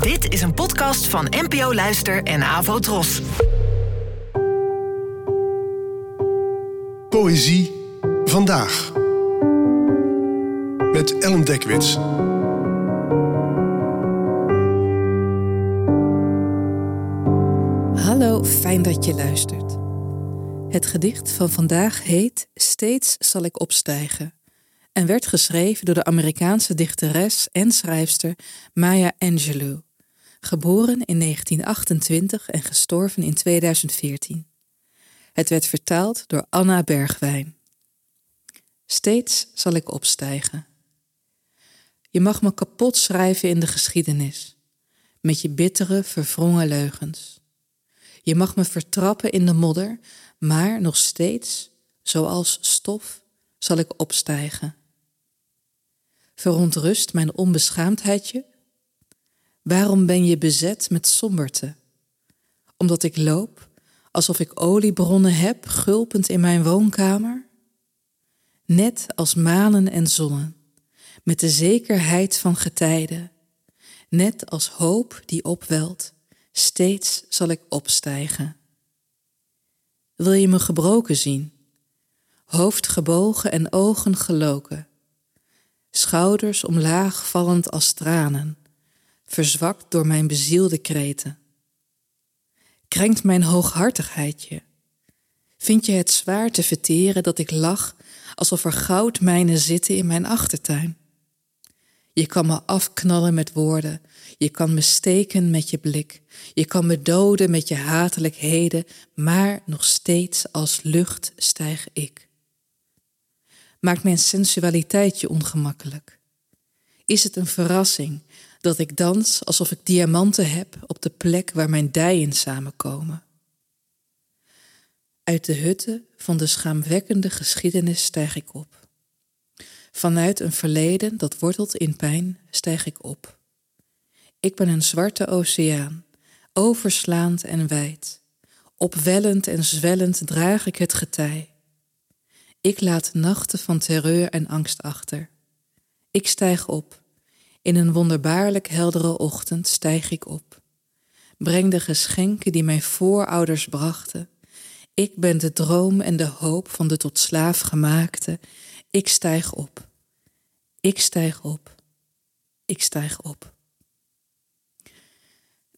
Dit is een podcast van NPO Luister en Avo Tros. Poëzie vandaag. Met Ellen Dekwits. Hallo, fijn dat je luistert. Het gedicht van vandaag heet Steeds zal ik opstijgen en werd geschreven door de Amerikaanse dichteres en schrijfster Maya Angelou, geboren in 1928 en gestorven in 2014. Het werd vertaald door Anna Bergwijn. Steeds zal ik opstijgen. Je mag me kapot schrijven in de geschiedenis, met je bittere, verwrongen leugens. Je mag me vertrappen in de modder, maar nog steeds, zoals stof, zal ik opstijgen. Verontrust mijn onbeschaamdheid je? Waarom ben je bezet met somberte? Omdat ik loop alsof ik oliebronnen heb gulpend in mijn woonkamer? Net als manen en zonnen, met de zekerheid van getijden, net als hoop die opwelt, steeds zal ik opstijgen. Wil je me gebroken zien? Hoofd gebogen en ogen geloken schouders omlaag vallend als tranen, verzwakt door mijn bezielde kreten. Krenkt mijn hooghartigheid je? Vind je het zwaar te verteren dat ik lach alsof er goudmijnen zitten in mijn achtertuin? Je kan me afknallen met woorden, je kan me steken met je blik, je kan me doden met je hatelijkheden, maar nog steeds als lucht stijg ik maakt mijn sensualiteit je ongemakkelijk? Is het een verrassing dat ik dans alsof ik diamanten heb op de plek waar mijn dijen samenkomen? Uit de hutten van de schaamwekkende geschiedenis stijg ik op. Vanuit een verleden dat wortelt in pijn stijg ik op. Ik ben een zwarte oceaan, overslaand en wijd. Opwellend en zwellend draag ik het getij. Ik laat nachten van terreur en angst achter. Ik stijg op. In een wonderbaarlijk heldere ochtend stijg ik op. Breng de geschenken die mijn voorouders brachten. Ik ben de droom en de hoop van de tot slaaf gemaakte. Ik stijg op. Ik stijg op. Ik stijg op.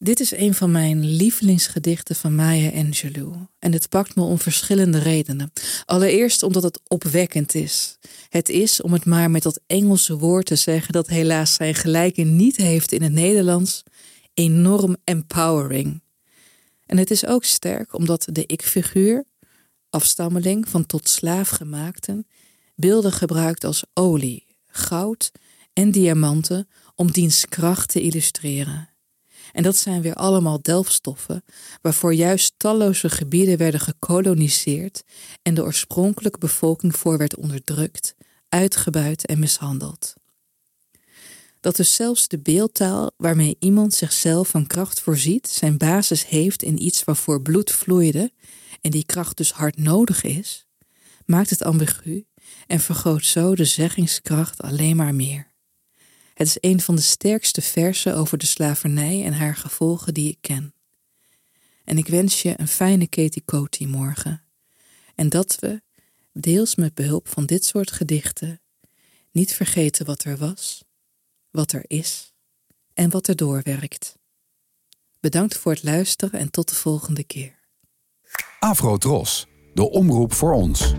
Dit is een van mijn lievelingsgedichten van Maya Angelou. En het pakt me om verschillende redenen. Allereerst omdat het opwekkend is. Het is, om het maar met dat Engelse woord te zeggen dat helaas zijn gelijke niet heeft in het Nederlands, enorm empowering. En het is ook sterk omdat de ik-figuur, afstammeling van tot slaaf gemaakten, beelden gebruikt als olie, goud en diamanten om diens kracht te illustreren. En dat zijn weer allemaal delfstoffen, waarvoor juist talloze gebieden werden gekoloniseerd en de oorspronkelijke bevolking voor werd onderdrukt, uitgebuit en mishandeld. Dat dus zelfs de beeldtaal waarmee iemand zichzelf van kracht voorziet, zijn basis heeft in iets waarvoor bloed vloeide en die kracht dus hard nodig is, maakt het ambigu en vergroot zo de zeggingskracht alleen maar meer. Het is een van de sterkste versen over de slavernij en haar gevolgen die ik ken. En ik wens je een fijne Katie Coty morgen. En dat we, deels met behulp van dit soort gedichten, niet vergeten wat er was, wat er is en wat er doorwerkt. Bedankt voor het luisteren en tot de volgende keer. Afro Tros, de omroep voor ons.